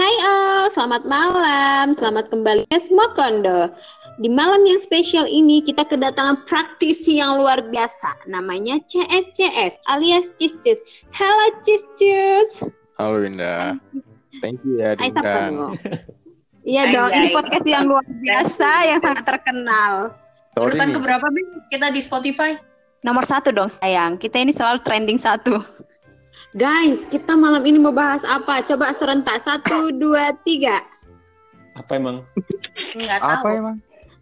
Hai all, selamat malam. Selamat kembali ke Smokondo. Di malam yang spesial ini kita kedatangan praktisi yang luar biasa. Namanya CSCS alias Ciscus. Halo Ciscus. Halo Winda. Thank you ya diundang. Iya dong, ini podcast yang luar biasa yang sangat terkenal. Sorry Urutan nih. keberapa Bin kita di Spotify? Nomor satu dong sayang, kita ini selalu trending satu. Guys, kita malam ini mau bahas apa? Coba serentak, satu, dua, tiga. Apa emang? Enggak Apa tahu. emang?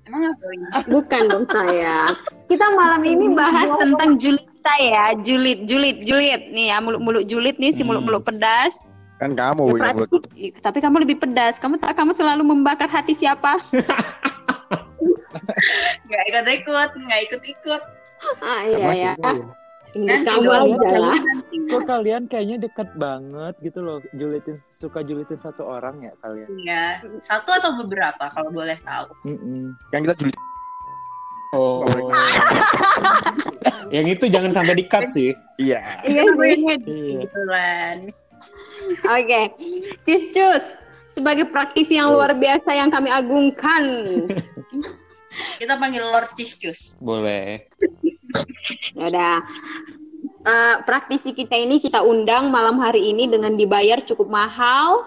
Emang apa? Bukan dong sayang. Kita malam ini bahas tentang julita ya, julit, julit, julit. Nih ya, mulut-mulut julit nih, si Hmm. mulut-mulut pedas. Kan kamu Ya, berarti- Ih, tapi kamu lebih pedas. Kamu tak kamu selalu membakar hati siapa? Enggak ikut-ikut, enggak ikut-ikut. Ah iya ya. Nanti kamu aja lah. Kok kalian kayaknya dekat banget gitu loh, julitin suka julitin satu orang ya kalian? Iya, satu atau beberapa kalau boleh tahu. Mm-mm. Kan kita julid. Oh. yang itu jangan sampai di-cut sih. Iya. Iya Kenapa sih. ini Iya. kebetulan. Oke, Ciscus sebagai praktisi yang luar biasa yang kami agungkan. Kita panggil Lord Ciscus. Boleh. Yaudah. Eh, praktisi kita ini kita undang malam hari ini dengan dibayar cukup mahal.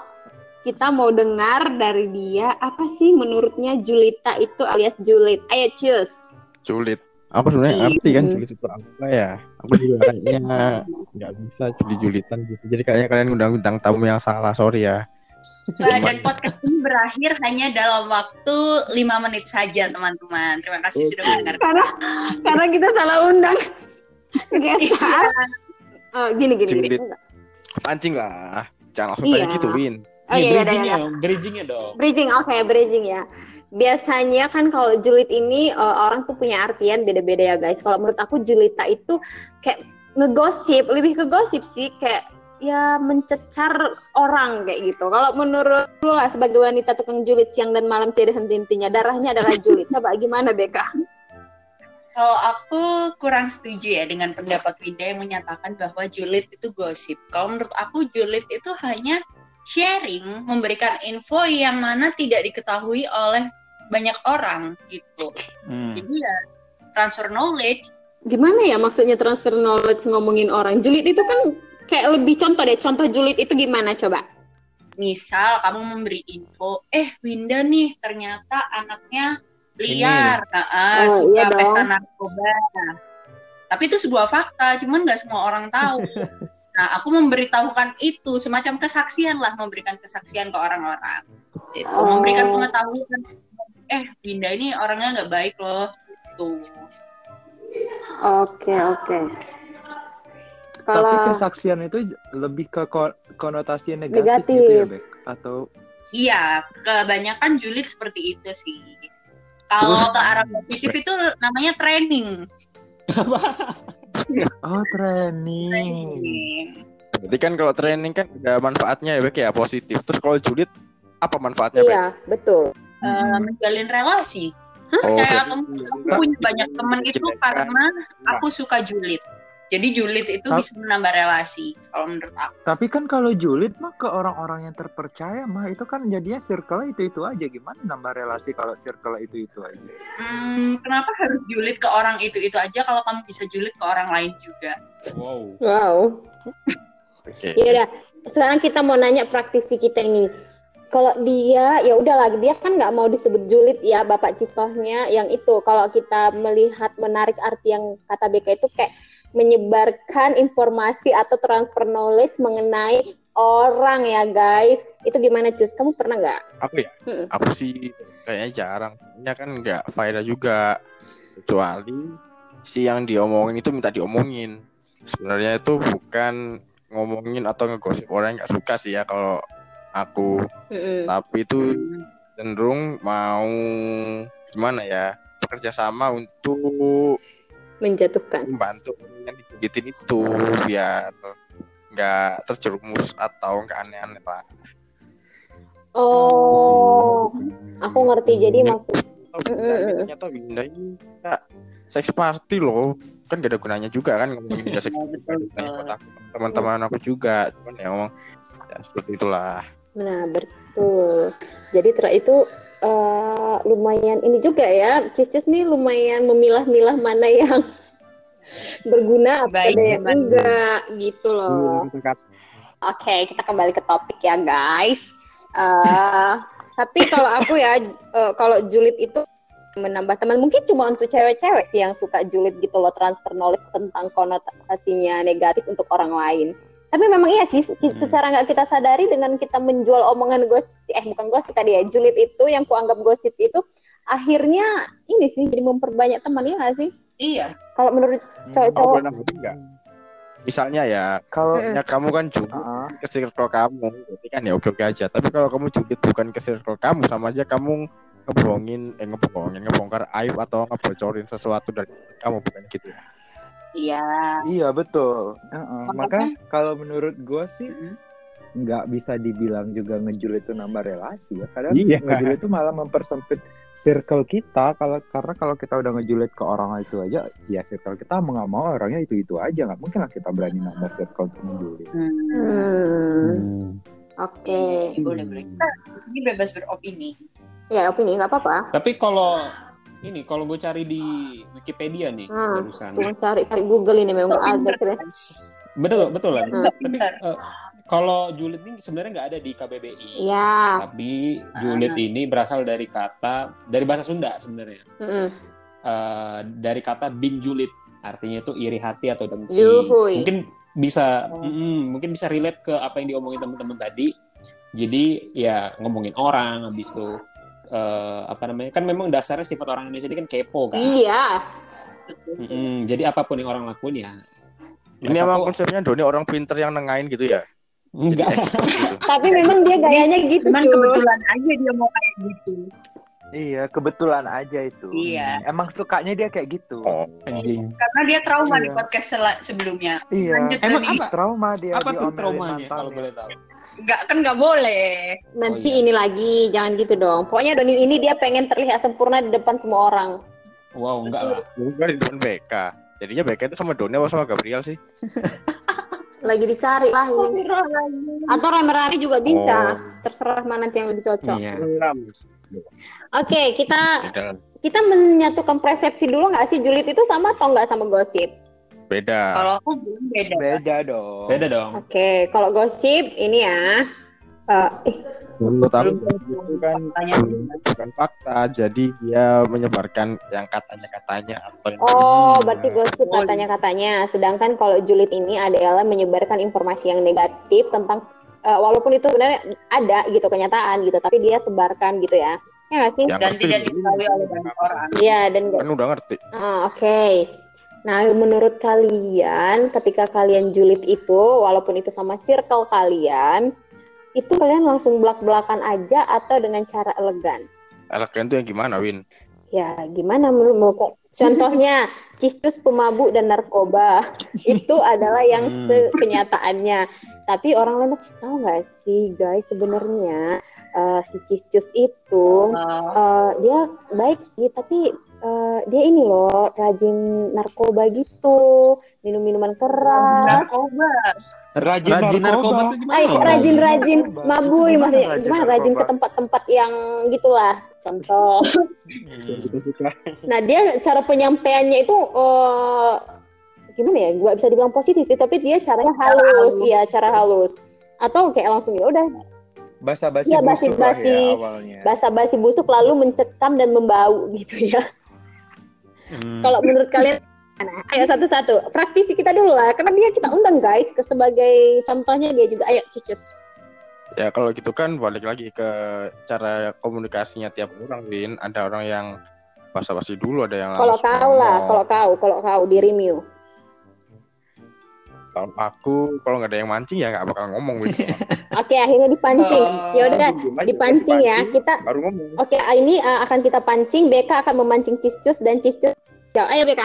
Kita mau dengar dari dia apa sih menurutnya Julita itu alias Julit. Ayo cus. Julid. Apa sebenarnya Iya. arti kan julid itu apa ya? Aku juga kayaknya nggak bisa julid-julitan gitu. Jadi kayaknya kalian undang-undang tamu yang salah, sorry ya. Uh, dan podcast ini berakhir hanya dalam waktu lima menit saja, teman-teman. Terima kasih sudah mendengarkan. Karena karena kita salah undang. Geser. Oh, gini gini gini. Julid. Pancing lah. Jangan langsung Iya. tanya gitu, Win. Oh iya, iya, iya, bridgingnya, iya. bridgingnya dong. Bridging, oke, bridging ya. Biasanya kan kalau julid ini eh, orang tuh punya artian beda-beda ya guys. Kalau menurut aku julita itu kayak ngegosip, lebih ke gosip sih, kayak ya mencecar orang kayak gitu. Kalau menurut lu lah sebagai wanita tukang julid siang dan malam tidak henti-hentinya, darahnya adalah julid. Coba gimana Beka? Kalau aku kurang setuju ya dengan pendapat Winda yang menyatakan bahwa julid itu gosip. Kalau menurut aku julid itu hanya sharing, memberikan info yang mana tidak diketahui oleh banyak orang gitu. Hmm. Jadi ya transfer knowledge. Gimana ya maksudnya transfer knowledge ngomongin orang? Julid itu kan kayak lebih contoh deh. Contoh julid itu gimana coba? Misal kamu memberi info, eh Winda nih ternyata anaknya liar, Nah, ah, Oh, suka iya dong. pesta narkoba. Tapi itu sebuah fakta, cuman nggak semua orang tahu. Nah, aku memberitahukan itu semacam kesaksian lah, memberikan kesaksian ke orang-orang. Itu, Oh. memberikan pengetahuan. Eh, Winda ini orangnya nggak baik loh. Tuh. Oke, oke. Tapi Kalau kesaksian itu lebih ke ko- konotasi negatif, Negatif. gitu ya, Bek? Atau Iya, kebanyakan julid seperti itu sih. Kalau ke arah positif itu namanya training. oh training. Berarti kan kalau training kan ada manfaatnya ya, Bek ya, positif. Terus kalau julid apa manfaatnya, Bek? iya, betul. Eh, menjalin relasi. Oh, Kayak aku, aku punya banyak temen itu karena aku suka julid. Jadi julid itu Tap- bisa menambah relasi kalau menurut aku. Tapi kan kalau julid mah ke orang-orang yang terpercaya mah itu kan jadinya circle itu itu aja gimana nambah relasi kalau circle itu itu aja. Hmm, kenapa harus julid ke orang itu itu aja kalau kamu bisa julid ke orang lain juga? Wow. Wow. Oke. Ya udah, sekarang kita mau nanya praktisi kita ini. Kalau dia, ya udahlah, dia kan nggak mau disebut julid ya, Bapak Cistohnya. Yang itu, kalau kita melihat menarik arti yang kata BK itu kayak menyebarkan informasi atau transfer knowledge mengenai orang ya guys. Itu gimana Cus? Kamu pernah nggak? Aku ya? Mm-mm. Aku sih kayaknya jarang. Kayaknya kan nggak viral juga. Kecuali si yang diomongin itu minta diomongin. Sebenarnya itu bukan ngomongin atau ngegosip orang yang nggak suka sih ya kalau aku. Mm-mm. Tapi itu cenderung mau gimana ya bekerja sama untuk Menjatuhkan. membantu yang digigitin itu biar nggak terjerumus atau nggak aneh-aneh lah. Oh, aku ngerti. Jadi Iya. maksud ternyata Winda ini nggak sex party loh kan gak ada gunanya juga kan ngomongin buat aku, teman-teman aku juga cuman ya ngomong ya seperti itulah Nah, betul. Jadi itu eh, lumayan ini juga ya. Cis-cis nih lumayan memilah-milah mana yang berguna apa ada yang enggak gitu loh. Oke, kita kembali ke topik ya guys. Eh, tapi kalau aku ya, eh, kalau julid itu menambah teman mungkin cuma untuk cewek-cewek sih yang suka julid gitu loh transfer knowledge tentang konotasinya negatif untuk orang lain. Tapi memang iya sih, ki- secara nggak kita sadari dengan kita menjual omongan gosip, eh bukan gosip tadi ya, julid itu yang kuanggap gosip itu akhirnya ini sih jadi memperbanyak teman ya nggak sih? Iya. Kalau menurut Kamu cowok-cowok, nggak? Misalnya ya, Kalau Mm-mm. ya kamu kan julid Ah, ke circle kamu, berarti kan ya oke-oke aja. Tapi kalau kamu julid bukan ke circle kamu, sama aja kamu ngebohongin, eh ngebohongin, ngebongkar aib atau ngebocorin sesuatu dari kamu, bukan gitu ya? Iya. iya betul. Heeh, Makanya- Makanya kalau menurut gue sih nggak bisa dibilang juga ngejul itu nambah relasi ya. Kadang Iya. ngejul itu malah mempersempit circle kita kalau karena kalau kita udah ngejulit ke orang itu aja ya circle kita mau nggak mau orangnya itu itu aja nggak mungkin lah kita berani nambah circle untuk ngejulit. Hmm. hmm, oke, Boleh, boleh. Kita ini bebas beropini. ya opini nggak apa-apa. Tapi kalau ini kalau gue cari di Wikipedia nih Hmm. barusan. Cari cari Google ini memang So, ada. Betul betul lah. Hmm. Tapi eh, kalau julid ini sebenarnya nggak ada di KBBI. Ya, Tapi julid ini berasal dari kata dari bahasa Sunda sebenarnya. mm-mm. Eh, dari kata bin julid artinya itu iri hati atau dengki. Yuhui. Mungkin bisa Oh. mm, mungkin bisa relate ke apa yang diomongin teman-teman tadi. Jadi ya ngomongin orang habis itu eh, apa namanya kan memang dasarnya sifat orang Indonesia ini kan kepo kan. iya, Mm-mm, jadi apa pun yang orang lakuin ya. Ini emang tuh- konsepnya Doni orang pinter yang nengahin gitu ya? Jadi enggak. gitu. tapi memang dia gayanya gitu Cuman cuy. kebetulan aja dia mau kayak gitu. Iya kebetulan aja itu. Iya. Emang sukanya dia kayak gitu. Oh, Anjing. Karena dia trauma Iya. di podcast sebelumnya. Iya. Lanjut Emang apa? Trauma dia Apa tuh traumanya kalau boleh tahu? Enggak kan nggak boleh. Nanti Oh, iya. ini lagi, jangan gitu dong. Pokoknya Doni ini dia pengen terlihat sempurna di depan semua orang. Wow, enggak lah. bukan di depan BK. Jadinya BK itu sama Doni apa sama Gabriel sih? Lagi dicari lah ini. Atau rame-rame juga bisa. Terserah mana nanti yang lebih cocok. Iya. Oke, kita Beda. kita menyatukan persepsi dulu nggak sih julid itu sama atau nggak sama gosip? Beda. Kalau aku belum beda. Beda dong. Beda dong. Oke, kalau gosip ini ya. eh, eh, Menurut aku kan Tanya. bukan fakta, jadi dia menyebarkan yang katanya-katanya atau yang oh, berarti gosip katanya-katanya. Sedangkan kalau julid ini adalah menyebarkan informasi yang negatif tentang eh, walaupun itu sebenarnya ada gitu kenyataan gitu, tapi dia sebarkan gitu ya. Ya nggak sih? yang Dan ngerti. tidak diketahui oleh banyak orang. Iya, dan nggak Kan udah ngerti. Ah, Oke. Nah, menurut kalian, ketika kalian julid itu, walaupun itu sama circle kalian, itu kalian langsung belak-belakan aja atau dengan cara elegan? Elegan tuh yang gimana, Win? Ya, gimana menurut menurut- Contohnya, cistus pemabuk dan narkoba itu adalah yang Hmm. kenyataannya. Tapi orang lain tahu nggak sih, guys, sebenarnya eh, si cistus itu Eh, dia baik sih tapi eh, dia ini loh rajin narkoba gitu minum minuman keras narkoba. Rajin, Rajin narkoba tuh gimana? Ay, rajin rajin Narkoba. mabui Gimana maksudnya rajin gimana rajin ke narkoba? tempat-tempat yang gitulah contoh nah dia cara penyampaiannya itu eh, gimana ya gua bisa dibilang positif sih tapi dia caranya halus iya cara halus atau kayak langsung ya udah Basa-basi Iya, busuk lah basi-basi. ya awalnya. basa-basi busuk lalu mencekam dan membau gitu ya Hmm. Kalau menurut kalian, gimana? ayo satu-satu. Praktisi kita dulu lah, karena dia kita undang guys, ke sebagai contohnya dia juga. Ayo, cicus. Ya kalau gitu kan balik lagi ke cara komunikasinya tiap orang, Win. Ada orang yang basa-basi dulu, ada yang Kalau kau lah, kalau kau, kalau kau dirimu. Kalau aku kalau nggak ada yang mancing ya nggak bakal ngomong, Win. Oke, akhirnya dipancing. Oh. Ya udah, dipancing ya. Kita, Baru ngomong. oke, ini uh, akan kita pancing. BK akan memancing cicus dan cicus. Jawab. Ayo BK.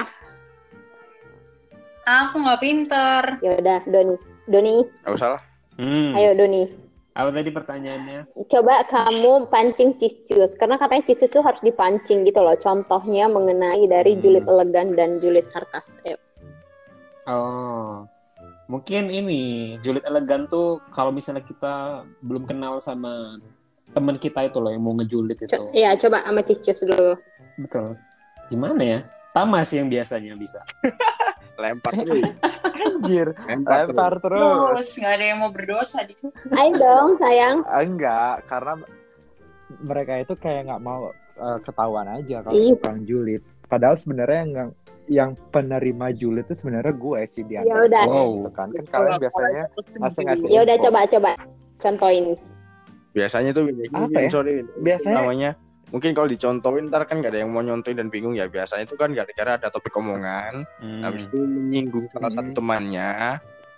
Aku nggak pinter. Ya udah, Doni. Doni, Nggak usah lah. Hmm. ayo Doni. Apa tadi pertanyaannya? Coba kamu pancing cicus, karena katanya cicus itu harus dipancing gitu loh. Contohnya mengenai dari Hmm. julid elegan dan julid sarkas. Ayo. Oh. Mungkin ini julid elegan tuh kalau misalnya kita belum kenal sama teman kita itu loh yang mau ngejulit itu. Co- ya coba sama Cicus dulu. Betul. Gimana ya? Sama sih yang biasanya bisa. Lempar terus. Anjir, Lempar terus. lempar terus. Terus nggak ada yang mau berdosa di situ. Ayo dong sayang. Enggak, karena mereka itu kayak nggak mau eh, ketahuan aja kalau Ih. tukang julid. Padahal sebenarnya yang yang penerima julid itu sebenarnya gue sih di Ya antara udah. Wow. gitu kan. Kan kalian biasanya ngasih-ngasih Ya udah coba coba contohin. Biasanya tuh Apa ya? sorry, Biasanya- namanya mungkin kalau dicontohin ntar kan gak ada yang mau nyontoin dan bingung ya biasanya itu kan gara-gara ada topik omongan Hmm. habis itu menyinggung salah satu Hmm. temannya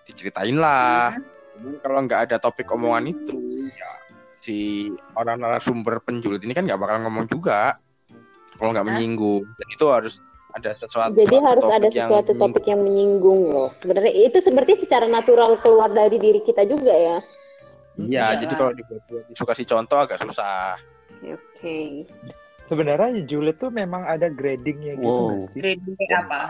diceritain lah Cuman kalau nggak ada topik omongan itu ya si orang narasumber penjulit ini kan nggak bakal ngomong juga kalau nggak menyinggung dan itu harus ada sesuatu Jadi harus topik ada yang sesuatu menyinggung. topik yang menyinggung loh. Sebenarnya itu seperti secara natural keluar dari diri kita juga ya. Iya, Iya jadi kalau dibuat suka kasih contoh agak susah. Oke. Sebenarnya julid tuh memang ada gradingnya gitu Wow. sih? Grading kayak apa?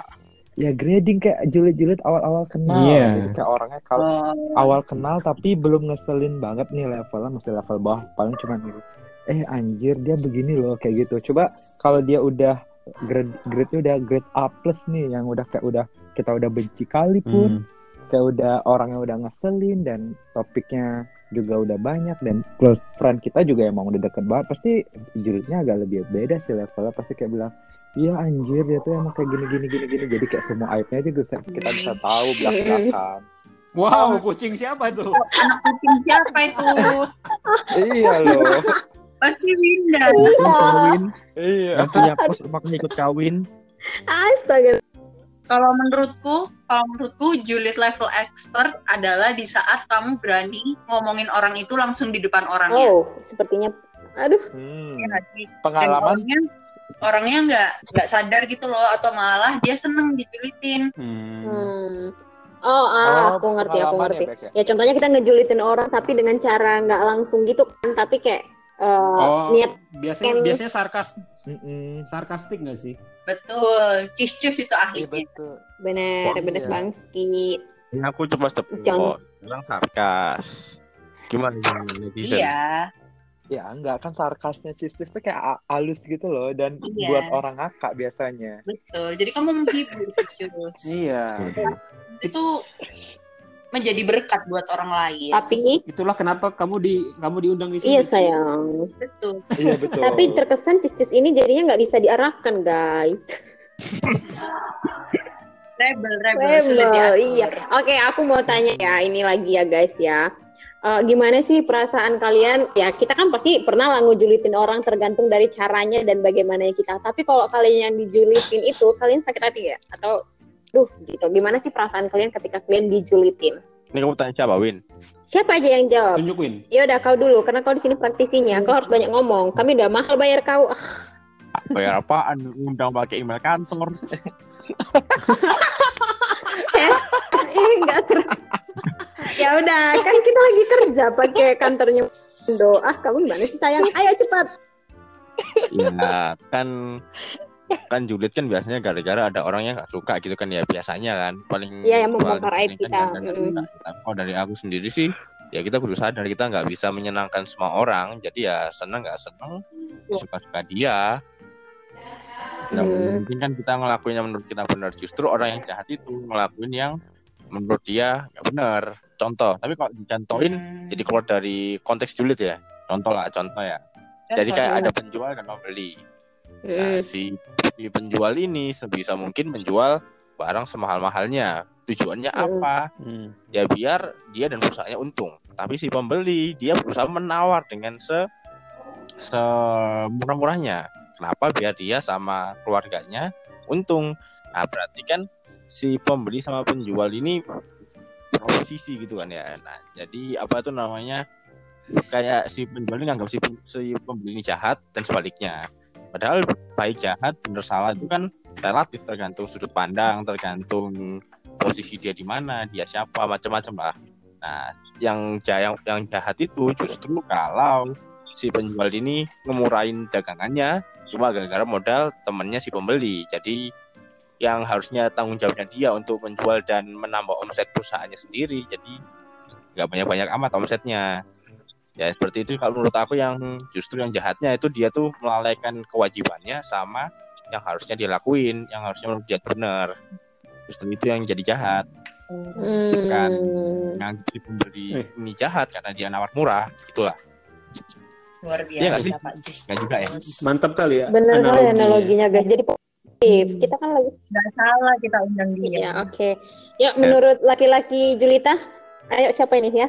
Ya grading kayak julid-julid awal-awal kenal. Iya. Jadi kayak orangnya kalau Oh, awal kenal tapi belum ngeselin banget nih levelnya masih level bawah paling cuma gitu eh anjir dia begini loh kayak gitu coba kalau dia udah grade grade udah grade A plus nih yang udah kayak udah kita udah benci kali pun Hmm. kayak udah orangnya udah ngeselin dan topiknya juga udah banyak dan close friend kita juga emang udah deket banget pasti julidnya agak lebih beda sih levelnya pasti kayak bilang iya anjir dia tuh emang kayak gini gini gini gini jadi kayak semua aibnya aja bisa, kita bisa tahu belak belakan Wow, kucing siapa tuh? anak kucing siapa itu? iya loh Pasti Winda. Iya yang punya pos makanya ikut kawin. Astaga. Kalau menurutku, kalau menurutku julid level expert adalah di saat kamu berani ngomongin orang itu langsung di depan orangnya. Oh, sepertinya aduh. Hmm, Ya sih? Dan pengalaman orangnya nggak nggak sadar gitu loh atau malah dia seneng dijulitin. Hmm. Hmm. Oh, ah, aku ngerti, aku pengalaman ngerti. ya, ya? Ya contohnya kita ngejulitin orang tapi dengan cara nggak langsung gitu kan, tapi kayak eh, Oh, niat biasanya biasanya sarkas Mm-mm. sarkastik nggak sih? Betul, cis-cus itu Iya ahlinya. betul. bener, Kok bener iya? bangski. Ini aku coba step Jangan. kok. Bilang sarkas. Gimana gimana netizen? Iya, Ya enggak kan sarkasnya sistis tuh kayak halus gitu loh dan Iya. buat orang ngakak biasanya. betul. Jadi kamu menghibur cis-cus. Iya. Itu menjadi berkat buat orang lain. Tapi Itulah kenapa kamu di kamu diundang di sini. iya sayang. Betul. Iya betul. Tapi terkesan cis ini jadinya nggak bisa diarahkan guys. Rebel, rebel, sulit Rebel, iya. Oke, aku mau tanya ya, ini lagi ya guys ya. Eh, gimana sih perasaan kalian? Ya kita kan pasti pernah lah ngejulitin orang tergantung dari caranya dan bagaimana kita. Tapi kalau kalian yang dijulitin itu, kalian sakit hati ya? Atau, duh gitu. Gimana sih perasaan kalian ketika kalian dijulitin? Ini kamu tanya siapa, Win? Siapa aja yang jawab? Tunjukin. Ya udah kau dulu, karena kau di sini praktisinya. Kau harus banyak ngomong. Kami udah mahal bayar kau. Ah, Bayar apaan? Undang pakai email kantor. eh, nggak ter. ya udah, kan kita lagi kerja pakai kantornya Indo. Ah, kamu gimana sih sayang? Ayo cepat. Ya, kan kan julid kan biasanya gara-gara ada orang yang nggak suka gitu kan ya biasanya kan. Paling Iya, yang membongkar paling aib sering kita. kan suka. Tapi kalau dari aku sendiri sih ya kita kudu sadar kita nggak bisa menyenangkan semua orang. Jadi ya seneng nggak seneng suka-suka dia. Nggak Hmm. mungkin kan kita ngelakuin yang menurut kita benar. Justru orang yang jahat itu ngelakuin yang menurut dia nggak benar. Contoh tapi kalau dicontohin Hmm. jadi keluar dari konteks julid ya. Contoh lah contoh ya. Jadi kayak ada penjual dan pembeli Nah, Mm. si, si penjual ini sebisa mungkin menjual barang semahal-mahalnya. Tujuannya Mm. apa? Hmm. Ya biar dia dan perusahaannya untung. Tapi si pembeli dia berusaha menawar dengan se semurah-murahnya. Kenapa? Biar dia sama keluarganya untung. Nah, berarti kan si pembeli sama penjual ini beroposisi gitu kan ya. Nah, jadi apa tuh namanya? Kayak si penjual ini nganggap si, si pembeli ini jahat dan sebaliknya. Padahal baik jahat benar salah itu kan relatif tergantung sudut pandang, tergantung posisi dia di mana, dia siapa, macam-macam lah. Nah, yang ja- yang, jahat itu justru kalau si penjual ini ngemurahin dagangannya cuma gara-gara modal temennya si pembeli. Jadi yang harusnya tanggung jawabnya dia untuk menjual dan menambah omset perusahaannya sendiri jadi nggak banyak-banyak amat omsetnya ya seperti itu kalau menurut aku yang justru yang jahatnya itu dia tuh melalaikan kewajibannya sama yang harusnya dia lakuin yang harusnya menurut dia benar justru itu yang jadi jahat Kan. Hmm. yang si pembeli Eh. ini jahat karena dia nawar murah itulah Luar Iya nggak sih? biasa Pak Jis. nggak juga ya Mantap kali ya Bener kali analoginya. analoginya guys. Jadi positif. Kita kan lagi Nggak salah kita undang dia. Iya, oke. Yuk, menurut laki-laki Julita, ayo siapa ini ya?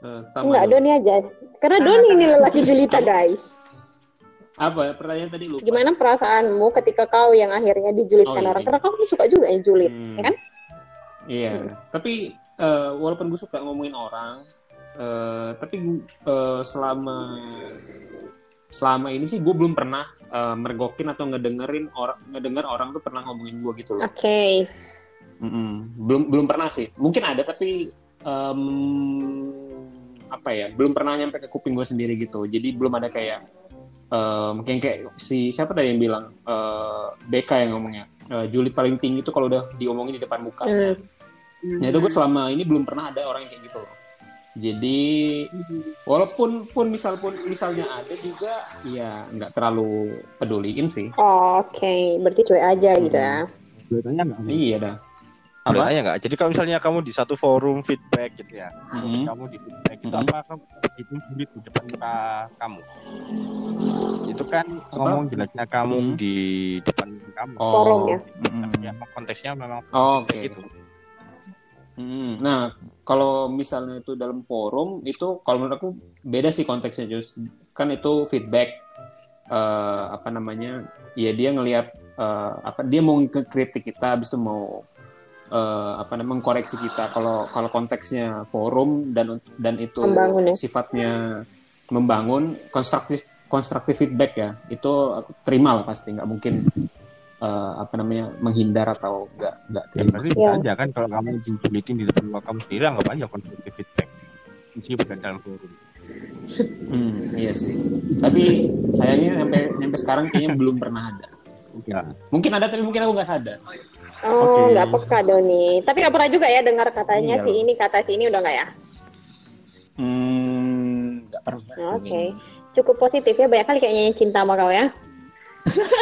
Sama Enggak, dulu. Doni aja. Karena Ah, Doni ini sama. lelaki Julita, guys. Apa ya pertanyaan tadi lupa? Gimana perasaanmu ketika kau yang akhirnya dijulitkan Oh, iya. orang? Karena kamu suka juga ya julit, Hmm. ya kan? Iya, tapi eh, walaupun gue suka ngomongin orang, eh, tapi eh, selama selama ini sih gue belum pernah eh, mergokin atau ngedengerin orang ngedenger orang tuh pernah ngomongin gue gitu loh. Oke. Mm-mm. Belum belum pernah sih. Mungkin ada tapi em, apa ya? Belum pernah nyampe ke kuping gue sendiri gitu. Jadi belum ada kayak em, kayak kayak si siapa tadi yang bilang eh, BK yang ngomongnya eh, julid paling tinggi itu kalau udah diomongin di depan muka. Hmm. Nah itu gue selama ini belum pernah ada orang yang kayak gitu loh. Jadi walaupun pun misal pun misalnya ada juga ya nggak terlalu peduliin sih. Oke, berarti cuek aja gitu ya. Nggak Iya dah. Boleh Apa? tanya nggak? Jadi kalau misalnya kamu di satu forum feedback gitu ya, terus Mhm. kamu di feedback itu Mhm. apa kamu itu sulit di depan muka kamu? Itu kan Apa? ngomong jeleknya kamu Mhm. di depan muka kamu. Forum ya? Tapi ya, konteksnya memang Oh, Oke. kayak gitu. Hmm, Nah, kalau misalnya itu dalam forum itu kalau menurut aku beda sih konteksnya Jus. Kan itu feedback eh, apa namanya? Ya dia ngelihat eh, apa dia mau kritik kita habis itu mau eh, apa namanya mengkoreksi kita. Kalau kalau konteksnya forum dan dan itu Membangun ya? sifatnya membangun konstruktif konstruktif feedback ya. Itu aku terima lah pasti nggak mungkin eh, apa namanya menghindar atau nggak nggak Ya terima. berarti bisa aja kan kalau kamu dijulitin di depan muka kamu sendiri anggap aja konstruktif feedback. Bukan dalam forum. Hmm, iya sih. Tapi sayangnya sampai sampai sekarang kayaknya belum pernah ada. Ya. Mungkin ada tapi mungkin aku nggak sadar. Oh, nggak peka Doni. Tapi nggak pernah juga ya dengar katanya Iya. si ini kata si ini udah nggak ya? Hmm, nggak pernah sih. Oke. Cukup positif ya, banyak kali kayaknya yang cinta sama kau ya.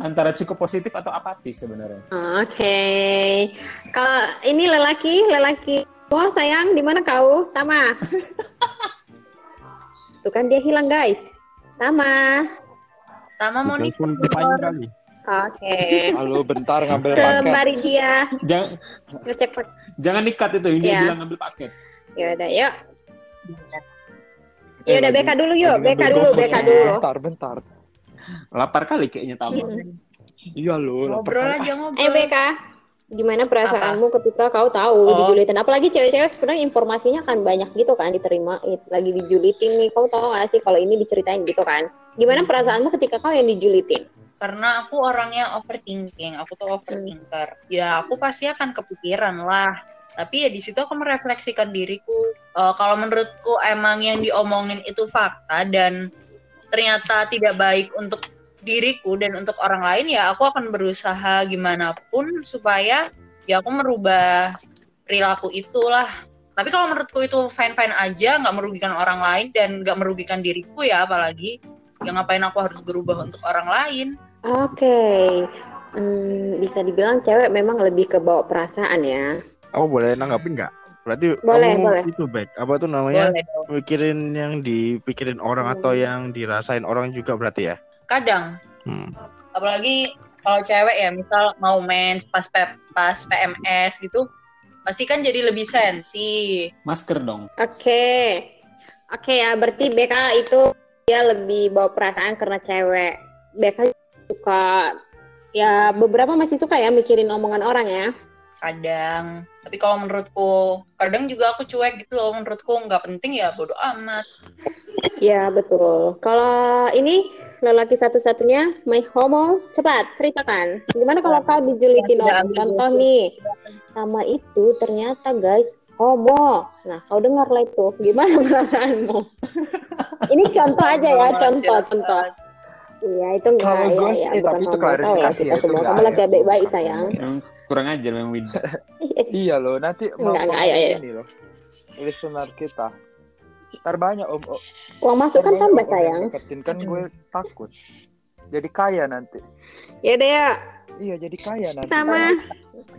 Antara cukup positif atau apatis sebenarnya. Oke. Kalau ini lelaki, lelaki. Oh sayang, di mana kau? Tama. Tuh kan dia hilang guys. Tama. Tama mau nih. Kali. Oke. Halo, bentar ngambil paket. Kembali dia Jangan ngecek jangan dikat itu dia Iya. bilang ngambil paket. Ya udah, yuk. Eh, Ya udah BK dulu yuk, BK dulu. BK dulu. Bentar, bentar. Lapar kali kayaknya tamu. Iya lo, Ngobrol lapar. aja ngobrol. Ayo BK. Gimana perasaanmu ketika kau tahu Oh. dijulitin? Apalagi cewek-cewek sebenarnya informasinya kan banyak gitu kan diterima it- lagi dijulitin nih. Kau tahu gak sih kalau ini diceritain gitu kan? Gimana perasaanmu ketika kau yang dijulitin? Karena aku orangnya overthinking, aku tuh overthinker. Ya aku pasti akan kepikiran lah. Tapi ya di situ aku merefleksikan diriku. Eh, kalau menurutku emang yang diomongin itu fakta dan ternyata tidak baik untuk diriku dan untuk orang lain ya aku akan berusaha gimana pun supaya ya aku merubah perilaku itulah. Tapi kalau menurutku itu fine-fine aja, nggak merugikan orang lain dan nggak merugikan diriku ya apalagi. Ya ngapain aku harus berubah untuk orang lain? Oke. Hmm, bisa dibilang cewek memang lebih ke bawa perasaan ya. Kamu boleh nanggapin nggak? Berarti Boleh, kamu boleh. itu baik. Apa tuh namanya? Boleh. Mikirin yang dipikirin orang atau yang dirasain orang juga berarti ya? Kadang, Hmm. apalagi kalau cewek ya, misal mau mens pas pas PMS gitu, pasti kan jadi lebih sensi. Masker dong. Oke. Oke ya, berarti BK itu dia lebih bawa perasaan karena cewek. BK suka ya beberapa masih suka ya mikirin omongan orang ya. Kadang, tapi kalau menurutku, kadang juga aku cuek gitu. Kalau menurutku nggak penting ya bodo amat. Ya betul. Kalau ini lelaki satu-satunya, my homo, cepat ceritakan. Gimana kalau kau dijulitin orang? Contoh nih, sama itu ternyata guys homo. Nah kau dengar lah itu. Gimana perasaanmu? ini contoh aja ya, contoh, contoh. Iya itu enggak Kalau ya, gue ya, sih, bukan tapi itu klarifikasi kita ya, itu semua. Kamu lagi baik-baik sayang. Emang kurang ajar memang Win. Iya loh, nanti mau Enggak, enggak, ayo, ayo. ini loh. Listener kita. Ntar banyak om, om Uang masuk kan tambah sayang. deketin kan gue takut. Jadi kaya nanti. Ya deh ya. Iya jadi kaya nanti. Sama.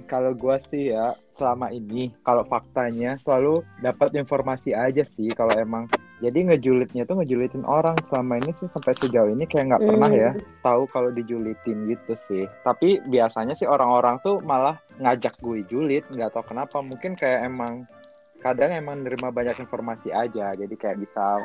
Kalau gue sih ya selama ini kalau faktanya selalu dapat informasi aja sih kalau emang jadi ngejulitnya tuh ngejulitin orang selama ini sih sampai sejauh ini kayak nggak pernah Hmm. ya tahu kalau dijulitin gitu sih. Tapi biasanya sih orang-orang tuh malah ngajak gue julit nggak tahu kenapa mungkin kayak emang kadang emang nerima banyak informasi aja jadi kayak bisa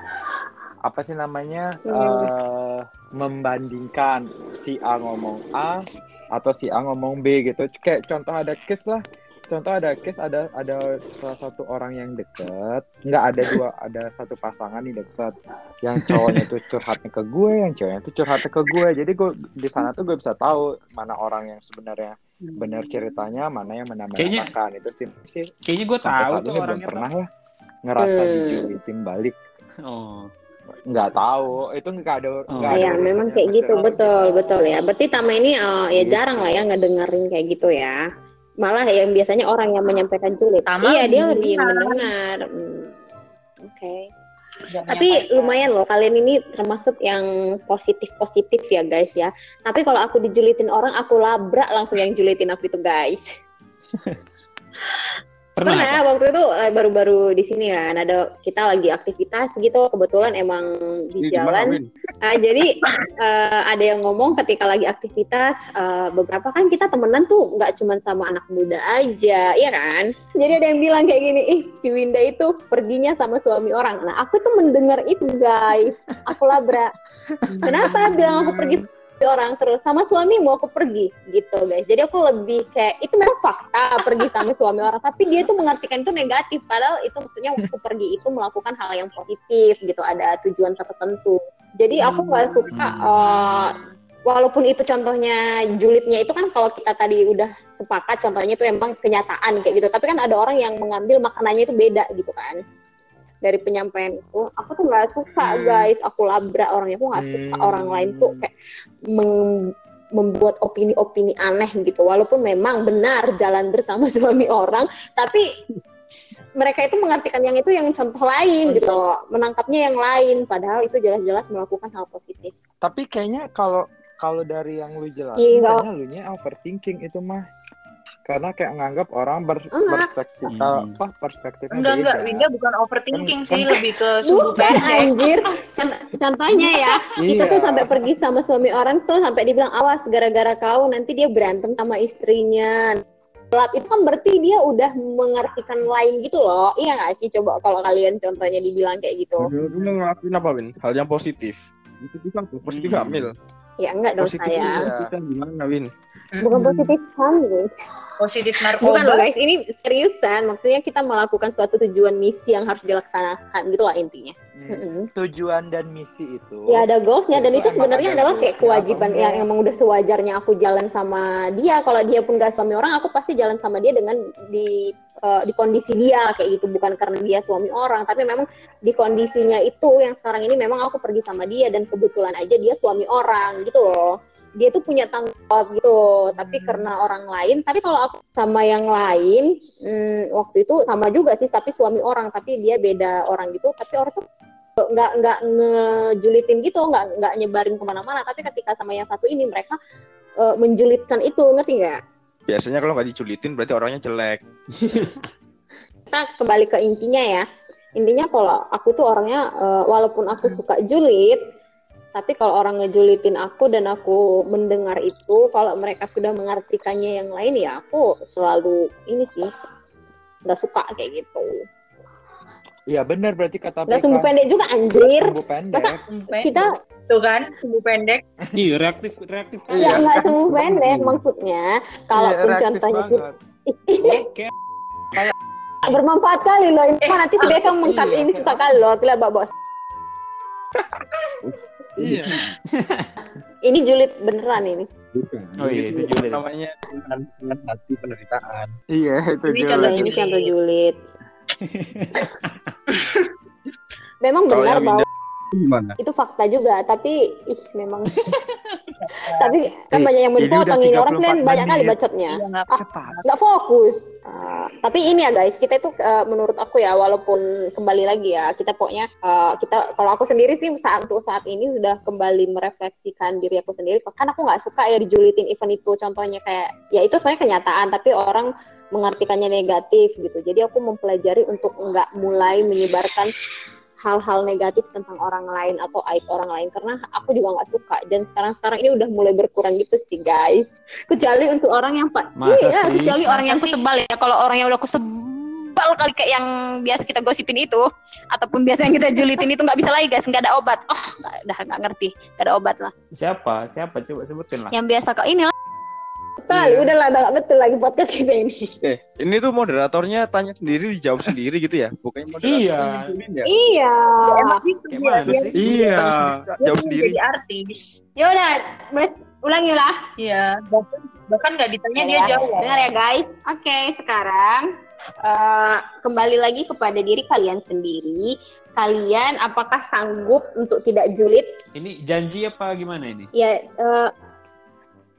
apa sih namanya Hmm. eh, membandingkan si A ngomong A atau si A ngomong B gitu kayak contoh ada case lah contoh ada case ada ada salah satu orang yang deket nggak ada dua ada satu pasangan nih deket yang cowoknya tuh curhatnya ke gue yang cowoknya tuh curhatnya ke gue jadi gue di sana tuh gue bisa tahu mana orang yang sebenarnya benar ceritanya mana yang Kayaknya- menambahkan itu sih sih Kayaknya gue tahu tuh orangnya. pernah ya ngerasa Hmm. dijulitin balik Oh. nggak tahu itu nggak ada Oh. nggak ada Iya, memang kayak gitu, betul, betul ya. Berarti Tama ini eh, ya Gitu. jarang lah ya ngedengerin kayak gitu ya. Malah yang biasanya orang yang menyampaikan julid. Tama iya, dia lebih mendengar. Hmm, Oke. Nggak Tapi menyampaikan. lumayan loh, kalian ini termasuk yang positif-positif ya guys ya. Tapi kalau aku dijulitin orang, aku labrak langsung yang julitin aku itu guys. Pernah, Pernah apa? waktu itu eh, baru-baru di sini kan ada kita lagi aktivitas gitu kebetulan emang di Ini jalan? Ah, jadi eh, ada yang ngomong ketika lagi aktivitas eh, beberapa kan kita temenan tuh nggak cuma sama anak muda aja, iya kan? Jadi ada yang bilang kayak gini, ih si Winda itu perginya sama suami orang. Nah aku tuh mendengar itu guys, aku labrak. Kenapa bilang aku pergi orang terus sama suami mau aku pergi gitu guys. Jadi aku lebih kayak itu memang fakta pergi sama suami orang, tapi dia tuh mengartikan itu negatif. Padahal itu maksudnya waktu pergi itu melakukan hal yang positif gitu, ada tujuan tertentu. Jadi aku nggak suka eh, walaupun itu contohnya julidnya itu kan kalau kita tadi udah sepakat contohnya itu emang kenyataan kayak gitu. Tapi kan ada orang yang mengambil makanannya itu beda gitu kan dari penyampaian itu aku tuh nggak suka Hmm. guys. Aku labrak orangnya. Aku nggak suka Hmm. orang lain tuh kayak membuat opini-opini aneh gitu. Walaupun memang benar jalan bersama suami orang tapi mereka itu mengartikan yang itu yang contoh lain gitu. Menangkapnya yang lain. Padahal itu jelas-jelas melakukan hal positif. Tapi kayaknya kalau kalau dari yang lu jelasin, nggak- kayaknya lu nya overthinking itu mah. Karena kayak nganggap orang ber, Enggak. perspektif Hmm. apa perspektifnya Enggak, enggak. beda. Winda bukan overthinking Kan- sih, kan- lebih ke sumbu pendek. anjir Cont- contohnya ya kita Iya. tuh sampai pergi sama suami orang tuh sampai dibilang awas gara-gara kau nanti dia berantem sama istrinya gelap itu kan berarti dia udah mengartikan lain gitu loh iya nggak sih coba kalau kalian contohnya dibilang kayak gitu lu ngelakuin apa, Win? Hal yang positif. Itu bisa seperti Hmm. Kamil. ya enggak dong Positif saya Iya. kita gimana, Win? bukan positif kan Positif bukan loh narkoba. guys ini seriusan maksudnya kita melakukan suatu tujuan misi yang harus dilaksanakan gitu lah intinya Hmm. Tujuan dan misi itu. Ya ada goalsnya dan Itu sebenarnya ada adalah kayak kewajiban atau yang emang udah sewajarnya aku jalan sama dia. Kalau dia pun gak suami orang, aku pasti jalan sama dia dengan di eh, di kondisi dia kayak gitu, bukan karena dia suami orang, tapi memang di kondisinya itu yang sekarang ini memang aku pergi sama dia dan kebetulan aja dia suami orang gitu loh. Dia tuh punya tanggung jawab gitu, tapi karena orang lain. Tapi kalau aku sama yang lain, hmm, waktu itu sama juga sih, tapi suami orang, tapi dia beda orang gitu. Tapi orang tuh nggak nggak ngejulitin gitu nggak nggak nyebarin ke mana-mana tapi ketika sama yang satu ini mereka eh, menjulitkan itu ngerti nggak Biasanya kalau nggak diculitin berarti orangnya jelek. kita kembali ke intinya ya intinya kalau aku tuh orangnya eh, walaupun aku suka julid tapi kalau orang ngejulitin aku dan aku mendengar itu kalau mereka sudah mengartikannya yang lain ya aku selalu ini sih nggak suka kayak gitu Iya benar berarti kata nggak BK. sumbu pendek juga anjir Sumbu pendek. Masa pendek. kita Tuh kan, sumbu pendek. Iya, reaktif reaktif. Iya. nggak sumbu pendek maksudnya kalaupun Iya, reaktif contohnya banget. Oke. bermanfaat kali loh ini Wah, nanti si Beckham mengkat Iya. ini susah kali loh mbak bos Iya. ini julid beneran ini Bukan. Oh iya, itu julid. namanya dengan hati penderitaan. Iya itu Ini jelas. contoh ini julid. contoh julid memang benar bahwa Gimana? itu fakta juga tapi ih memang. Tapi kan banyak yang dipotong ini orang 34 kalian banyak kali bacotnya. Iya, nggak Ah, fokus. Ah, tapi ini ya guys kita itu eh, menurut aku ya walaupun kembali lagi ya kita pokoknya eh, kita kalau aku sendiri sih saat untuk saat ini sudah kembali merefleksikan diri aku sendiri. Kan aku nggak suka ya dijulitin event itu contohnya kayak ya itu sebenarnya kenyataan tapi orang mengartikannya negatif gitu. Jadi aku mempelajari untuk nggak mulai menyebarkan hal-hal negatif tentang orang lain atau aib orang lain karena aku juga nggak suka dan sekarang-sekarang ini udah mulai berkurang gitu sih guys kecuali untuk orang yang pak iya sih? kecuali orang Masa yang sih? kusebal ya kalau orang yang udah kusebal kali kayak yang biasa kita gosipin itu ataupun biasa yang kita julitin itu nggak bisa lagi guys nggak ada obat oh nggak udah nggak ngerti nggak ada obat lah Siapa? Siapa? Coba sebutin lah. yang biasa kok ini lah kali Iya. udah lah udah nggak betul lagi podcast kita ini Eh, ini tuh moderatornya tanya sendiri dijawab sendiri gitu ya? Bukannya moderator Iya. ya? iya Emang gitu sih? Iya. Sendiri, jawab sendiri. jadi artis. yaudah boleh ulangi lah Iya. Bahkan, bahkan nggak ditanya dia Ya, jawab. Dengar ya guys. Oke, sekarang eh, kembali lagi kepada diri kalian sendiri. Kalian apakah sanggup untuk tidak julid? Ini janji apa gimana ini? Ya, eh,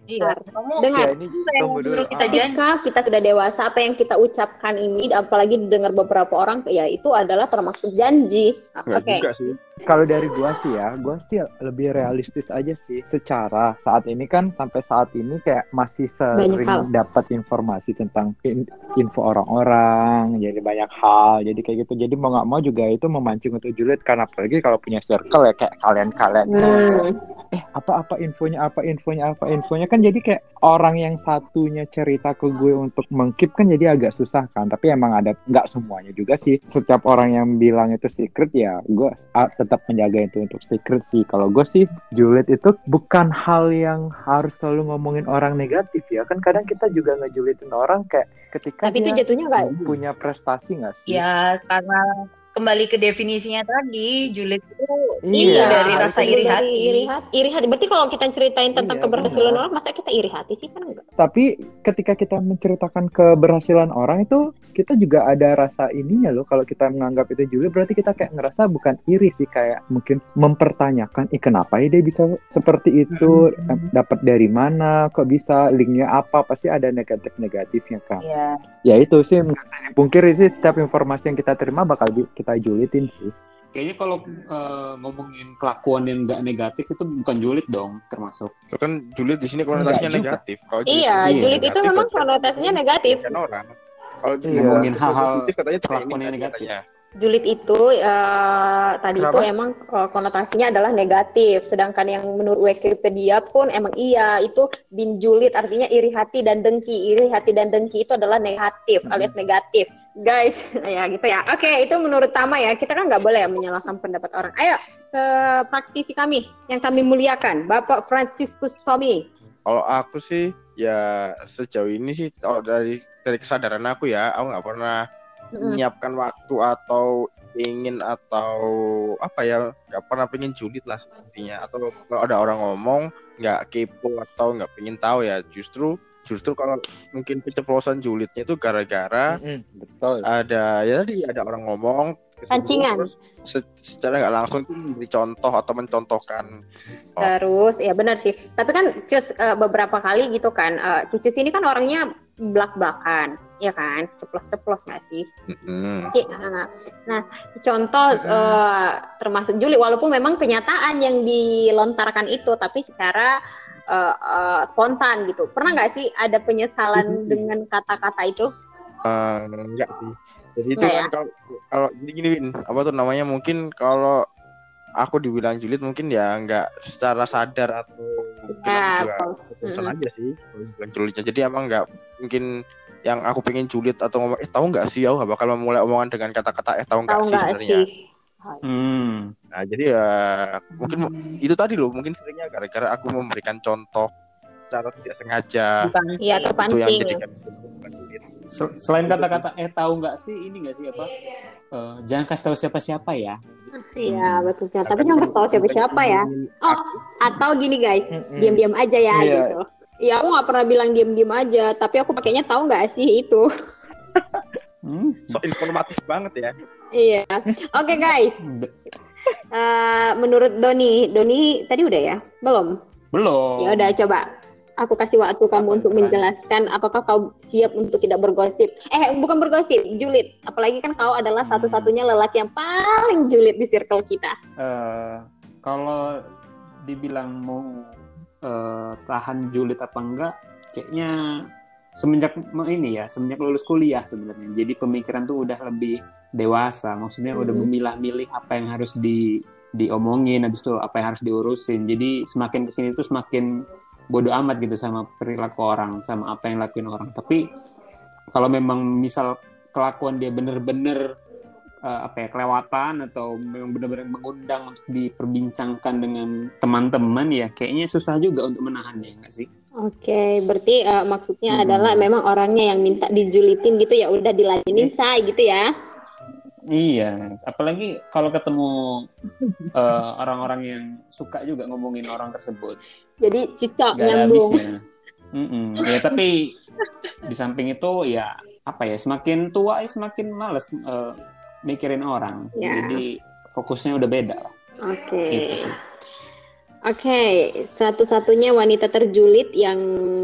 Iya. Dengar. Ya, ini kita? Ketika kita sudah dewasa, apa yang kita ucapkan ini, apalagi dengar beberapa orang, ya itu adalah termasuk janji. Oke. juga sih. Kalau dari gua sih ya, gua sih lebih realistis aja sih. Secara saat ini kan sampai saat ini kayak masih sering dapat informasi tentang in- info orang-orang, jadi banyak hal, jadi kayak gitu. Jadi mau nggak mau juga itu memancing untuk julid karena apalagi kalau punya circle ya kayak kalian-kalian. Hmm. Eh apa-apa infonya, apa infonya, apa infonya kan jadi kayak orang yang satunya cerita ke gue untuk mengkip kan jadi agak susah kan. Tapi emang ada nggak semuanya juga sih. Setiap orang yang bilang itu secret ya gue tetap menjaga itu untuk secret sih. Kalau gue sih julid itu bukan hal yang harus selalu ngomongin orang negatif ya. Kan kadang kita juga ngejulitin orang kayak ketika Tapi itu jatuhnya nggak punya prestasi nggak sih? Ya, karena kembali ke definisinya tadi, julid itu Iya, dari rasa iri dari hati. Iri hati. Iri hati. Berarti kalau kita ceritain tentang Iya, keberhasilan benar. orang, masa kita iri hati sih kan enggak? Tapi ketika kita menceritakan keberhasilan orang itu kita juga ada rasa ininya loh. Kalau kita menganggap itu julid berarti kita kayak ngerasa bukan iri sih kayak mungkin mempertanyakan, ih kenapa ya dia bisa seperti itu, Eh, dapat dari mana, kok bisa, linknya apa, pasti ada negatif-negatifnya kan. Iya. Ya itu sih nggak bisa dipungkiri sih setiap informasi yang kita terima bakal di- kita julitin sih. Kayaknya kalau eh, ngomongin kelakuan yang nggak negatif itu bukan julid dong termasuk. Itu kan julid di sini konotasinya negatif. Kalau julid Iya, Iya, julid itu negatif, memang konotasinya negatif. kan orang. Kalau Iya. Ngomongin hal-hal katanya kelakuan yang negatif. Julid itu eh, tadi itu Kenapa? emang eh, konotasinya adalah negatif, sedangkan yang menurut Wikipedia pun emang iya itu bin julid artinya iri hati dan dengki. Iri hati dan dengki itu adalah negatif Hmm. alias negatif, guys. ya gitu ya. Oke, itu menurut Tama ya. Kita kan nggak boleh ya menyalahkan pendapat orang. Ayo ke praktisi kami yang kami muliakan, Bapak Franciscus Tommy. Kalau aku sih ya sejauh ini sih kalau dari dari kesadaran aku ya, aku nggak pernah. Menyiapkan waktu atau ingin atau apa ya nggak pernah pengen julid lah intinya atau kalau ada orang ngomong nggak kepo atau nggak pengen tahu ya justru justru kalau mungkin keceplosan julidnya itu gara-gara betul. ada ya tadi ada orang ngomong Pancingan. se- secara nggak langsung itu memberi contoh atau mencontohkan Oh. Terus ya benar sih. Tapi kan Cus eh, beberapa kali gitu kan. eh, Cicus ini kan orangnya belak-belakan, ya kan? Ceplos-ceplos nggak sih? Mm-mm. Iya, Nah, nah, contoh eh, termasuk Juli walaupun memang kenyataan yang dilontarkan itu tapi secara eh, eh, spontan gitu. Pernah nggak sih ada penyesalan dengan kata-kata itu? Eh, enggak sih. Jadi itu kan ya? kalau kalau gini gini Win, apa tuh namanya mungkin kalau aku dibilang julid mungkin ya enggak secara sadar atau Ya, aku juga Mm-mm. aja sih julidnya. Jadi emang enggak mungkin yang aku pengen julid atau ngomong eh tahu nggak sih aku nggak bakal memulai omongan dengan kata-kata eh tahu nggak sih sebenarnya. Hmm. Nah, jadi ya mungkin itu tadi loh mungkin seringnya gara-gara aku memberikan contoh secara tidak sengaja Bukan. Iya, itu yang jadikan Selain kata-kata eh tahu nggak sih ini nggak sih apa? Eh, jangan kasih tahu siapa-siapa ya. Iya, betul. Tapi jangan kasih tahu siapa-siapa ya. Oh, atau gini guys, diam-diam aja ya Iya. gitu. Iya, aku nggak pernah bilang diam-diam aja, tapi aku pakainya tahu nggak sih itu. Hmm. So, informatif banget ya. Iya. Oke guys, Be- Eh, menurut Doni, Doni tadi udah ya? Belum. Belum. Ya udah coba. Aku kasih waktu kamu untuk menjelaskan apakah kau siap untuk tidak bergosip. Eh, bukan bergosip, julid. Apalagi kan kau adalah Hmm. satu-satunya lelaki yang paling julid di circle kita. Eh, kalau dibilang mau eh, tahan julid apa enggak, kayaknya semenjak me- ini ya, semenjak lulus kuliah sebenarnya. Jadi pemikiran tuh udah lebih dewasa. Maksudnya udah Mhm. memilah-milih apa yang harus di diomongin, habis itu apa yang harus diurusin. Jadi semakin ke sini tuh semakin bodoh amat gitu sama perilaku orang, sama apa yang lakuin orang. Tapi kalau memang misal kelakuan dia bener-bener eh, apa ya kelewatan atau memang benar-benar mengundang untuk diperbincangkan dengan teman-teman ya kayaknya susah juga untuk menahannya nggak sih? Oke, berarti eh, maksudnya Hmm. adalah memang orangnya yang minta dijulitin gitu ya udah diladenin say gitu ya. Iya, apalagi kalau ketemu eh, orang-orang yang suka juga ngomongin orang tersebut, Jadi ada nyambung. habisnya. Mm-mm. Ya tapi di samping itu ya apa ya semakin tua ya semakin males eh, mikirin orang, Ya. jadi fokusnya udah beda lah. Oke. Gitu sih. Oke, satu-satunya wanita terjulit yang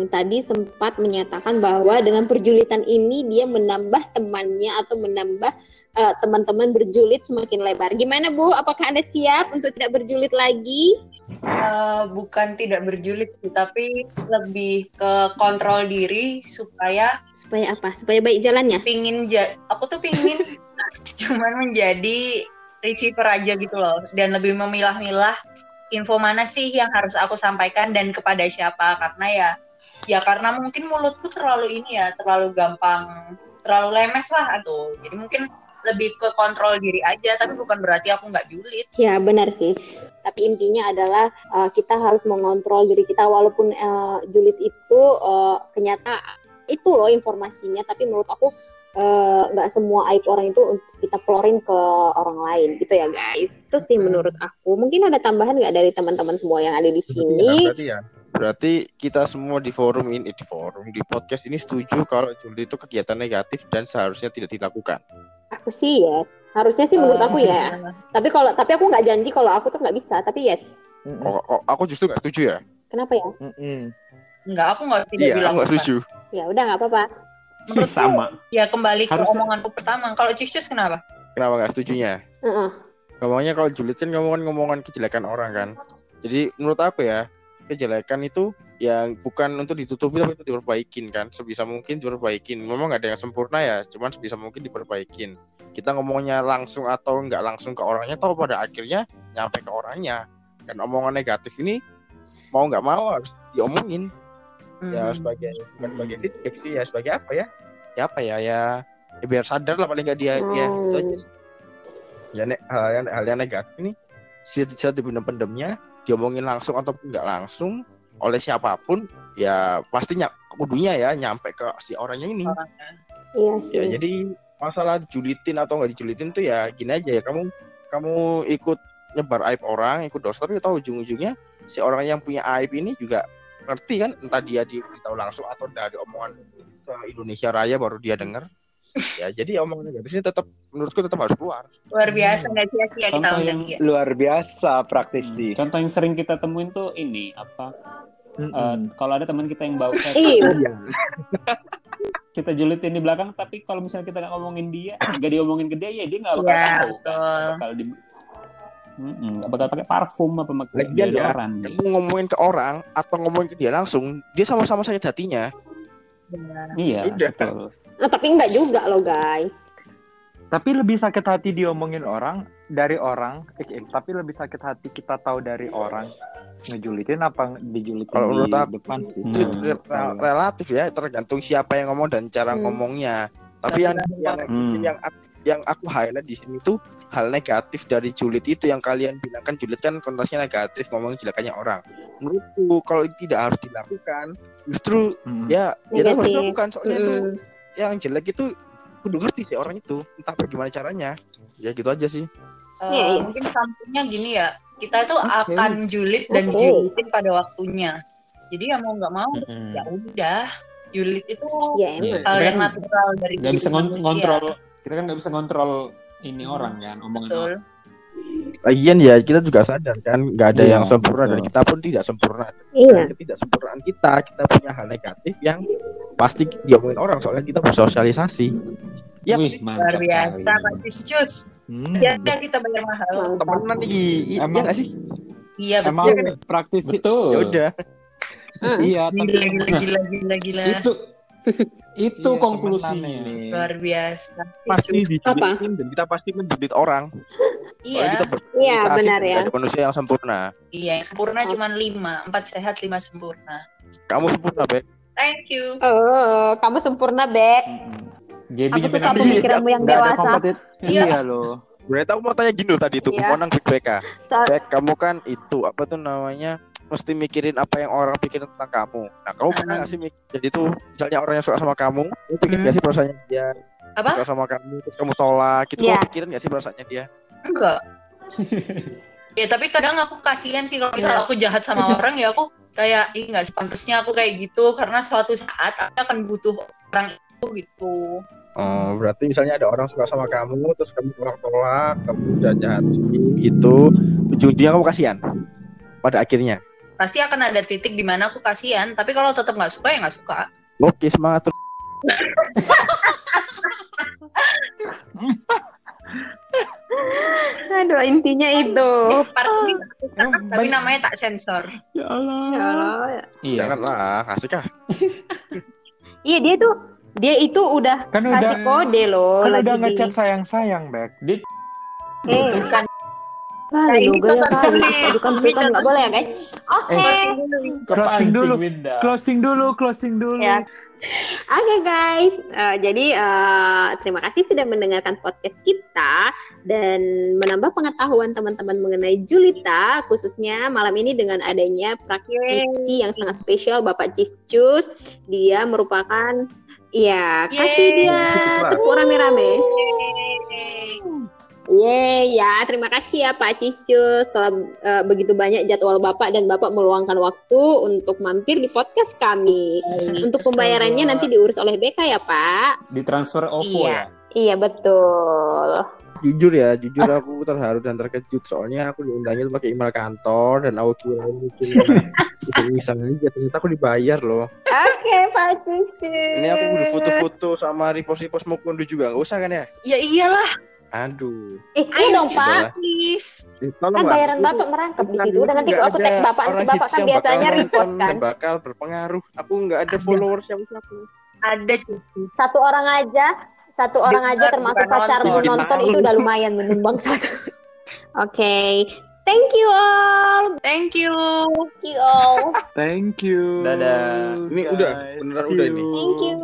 tadi sempat menyatakan bahwa dengan perjulitan ini dia menambah temannya atau menambah eh, teman-teman berjulit semakin lebar. Gimana Bu? Apakah Anda siap untuk tidak berjulit lagi? Eh, bukan tidak berjulit sih, tapi lebih ke kontrol diri supaya Supaya apa? Supaya baik jalannya. pingin ja- aku tuh pingin cuman menjadi receiver aja gitu loh dan lebih memilah-milah info mana sih yang harus aku sampaikan dan kepada siapa karena ya ya karena mungkin mulutku terlalu ini ya terlalu gampang terlalu lemes lah tuh jadi mungkin lebih ke kontrol diri aja tapi bukan berarti aku nggak julid Ya benar sih. Tapi intinya adalah uh, kita harus mengontrol diri kita walaupun uh, julid itu uh, kenyataan itu loh informasinya. Tapi menurut aku uh, nggak semua aib orang itu untuk kita pelorin ke orang lain gitu ya guys. Itu sih menurut aku. Mungkin ada tambahan nggak dari teman-teman semua yang ada di sini? Berarti ya. Berarti kita semua di forum ini, di forum, di podcast ini setuju kalau julid itu kegiatan negatif dan seharusnya tidak dilakukan. Aku sih ya. Harusnya sih menurut aku ya. Eh, Tapi kalau tapi aku nggak janji kalau aku tuh nggak bisa. Tapi yes. Kok- kok aku justru nggak setuju ya. Kenapa ya? Mm-mm. nggak aku nggak tidak Iya, bilang aku nggak setuju. Ya udah nggak apa-apa. Menurutku, Sama. ya kembali ke Harusnya- omonganku pertama kalau Cicius kenapa Kenapa nggak setujunya? Heeh. Ngomongnya kalau julid kan ngomongan-ngomongan kejelekan orang kan. Jadi menurut aku ya, kejelekan itu yang bukan untuk ditutupi tapi untuk diperbaikin kan. Sebisa mungkin diperbaikin. Memang nggak ada yang sempurna ya, cuman sebisa mungkin diperbaikin. Kita ngomongnya langsung atau nggak langsung ke orangnya, tahu pada akhirnya nyampe ke orangnya. Dan omongan negatif ini mau nggak mau harus diomongin. Ya Hmm. sebagai bukan sebagai feedback sih, ya sebagai apa ya? Ya apa ya ya, ya biar sadar lah paling nggak dia ya Hmm. itu aja ya ne- hal yang hal yang negatif ini bisa dipendem-pendemnya diomongin langsung ataupun nggak langsung oleh siapa pun ya pastinya kudunya ya nyampe ke si orangnya ini Iya sih. ya jadi masalah julitin atau nggak dijulitin tuh ya gini aja ya kamu kamu ikut nyebar aib orang ikut dosa tapi tahu ujung-ujungnya si orang yang punya aib ini juga ngerti kan entah dia diberitahu langsung atau dari omongan Indonesia Raya baru dia dengar ya jadi omongan negatif ini tetap menurutku tetap harus keluar luar biasa nggak sia-sia kita Contoh undang yang- dia Luar biasa praktisi. Contoh yang sering kita temuin tuh ini apa? Mm-mm. eh, kalau ada teman kita yang bau Ih, Iya. kita julitin di belakang, tapi kalau misalnya kita nggak ngomongin dia, nggak diomongin ke dia, ya dia nggak bakal Iya, tahu kan. bakal di Mm-mm, nggak bakal pakai parfum apa pakai Lagian ya, deodoran. kamu ngomongin ke orang atau ngomongin ke dia langsung dia sama-sama sakit hatinya Iya, Udah. betul. nah, tapi enggak juga loh guys. Tapi lebih sakit hati diomongin orang dari orang, eh, eh, tapi lebih sakit hati kita tahu dari orang ngejulitin apa dijulitin Kalau di menurut aku, depan sih. Hmm. relatif ya tergantung siapa yang ngomong dan cara Hmm. ngomongnya tapi yang yang Hmm. yang aku- yang aku highlight di sini tuh hal negatif dari julid itu yang kalian bilang kan julid kan konotasinya negatif ngomongin jelekannya orang menurutku kalau itu tidak harus dilakukan justru Mm-mm. ya ya tetap harus dilakukan soalnya itu Mm. yang jelek itu kudu ngerti sih orang itu entah bagaimana caranya ya gitu aja sih Iya, iya. mungkin sampingnya gini ya kita itu Oke. akan julid dan Oke. julitin pada waktunya jadi ya mau nggak mau Mm-mm. ya udah julid itu Ya Iya, emang. hal yang kan natural dari nggak bisa ngon- manusia. ngontrol, kita kan nggak bisa ngontrol ini orang kan, omongan betul orang. Lagian ya kita juga sadar kan nggak ada Iya, yang sempurna dan betul. kita pun tidak sempurna. Iya. Dan ketidaksempurnaan kita, kita punya hal negatif yang pasti diomongin orang soalnya kita bersosialisasi. Ya, Wih, Luar mantap biasa. Pak Cus. Hmm. Ya, ya kita bayar mahal. temenan nih, iya Emang- nggak sih? Iya, Emang betul. praktisi Betul. Ya udah. iya Gila, tapi gila, gila, gila, gila. Itu itu Iya, konklusinya. Luar biasa. Pasti Apa? dan kita pasti menjulit orang. Soalnya Iya, kita Iya, benar ya. Ada manusia yang sempurna. iya. Yang sempurna cuma lima. Empat sehat, lima sempurna. Kamu sempurna, Bek. Thank you. Oh, kamu sempurna, Bek. Mm-mm. Gaby Aku suka pemikiranmu yang dewasa. Iya. iya loh Berarti aku mau tanya gini loh tadi tuh, Iya. mau nang Bek BK. Soal Bek, kamu kan itu apa tuh namanya? Mesti mikirin apa yang orang pikirin tentang kamu. Nah, kamu pernah Ah. nggak sih mikir jadi tuh misalnya orang yang suka sama kamu, kamu pikir Hmm. nggak sih perasaannya dia Apa? suka sama kamu, terus kamu tolak, gitu Iya. kamu pikirin nggak sih perasaannya dia? Enggak. ya tapi kadang aku kasihan sih kalau misalnya aku jahat sama orang ya aku kayak ih nggak sepantasnya aku kayak gitu karena suatu saat aku akan butuh orang itu gitu. Oh, berarti misalnya ada orang suka sama kamu, terus kamu tolak-tolak, kamu udah jahat gitu, ujung-ujungnya kamu kasihan. Pada akhirnya, Pasti akan ada titik di mana aku kasihan, tapi kalau tetap nggak suka ya nggak suka. oke semangat terus. Aduh, intinya itu. Part ini Emang tapi namanya tak sensor. ya Allah Ya Allah. Iya. Janganlah, asik ah. Iya, dia tuh dia itu udah kan kasih udah kode loh kan lagi udah di- ngechat sayang sayang Bek Eh, Bukan. Nah, ini kali. nih. Adukan bukan nggak boleh ya guys. Oke. closing Kepancing dulu. Closing dulu closing dulu Ya. Oke guys, Eh, jadi eh, terima kasih sudah mendengarkan podcast kita dan menambah pengetahuan teman-teman mengenai Julita, khususnya malam ini dengan adanya praktisi yang sangat spesial Bapak Ciscus. Dia merupakan, ya kasih Yeay. dia tepuk rame-rame. Yeay, ya terima kasih ya Pak Cicus setelah eh, begitu banyak jadwal Bapak dan Bapak meluangkan waktu untuk mampir di podcast kami. Untuk pembayarannya nanti diurus oleh BK ya Pak. Ditransfer OVO Iya. ya. Iya betul. Jujur ya, jujur aku terharu dan terkejut soalnya aku diundangin pakai email kantor dan aku kira mungkin iseng aja ternyata aku dibayar loh. Oke Pak Cicus. Ini aku udah foto-foto sama repost-repost mau kunduh juga, nggak usah kan ya? Ya iyalah, Aduh. Eh, iya ayo dong Pak. please. Eh, Kan bayaran Bapak merangkap di situ. Udah nanti kalau aku ada tag Bapak, nanti Bapak kan biasanya repost kan. dan bakal berpengaruh. Aku nggak ada followers yang aku. Ada cuci. Satu orang aja, satu orang aja termasuk pacarmu nonton. nonton itu udah lumayan menyumbang satu. Oke, thank you all, Thank you. thank you all, thank you Dadah. Ini udah, beneran udah ini. thank you.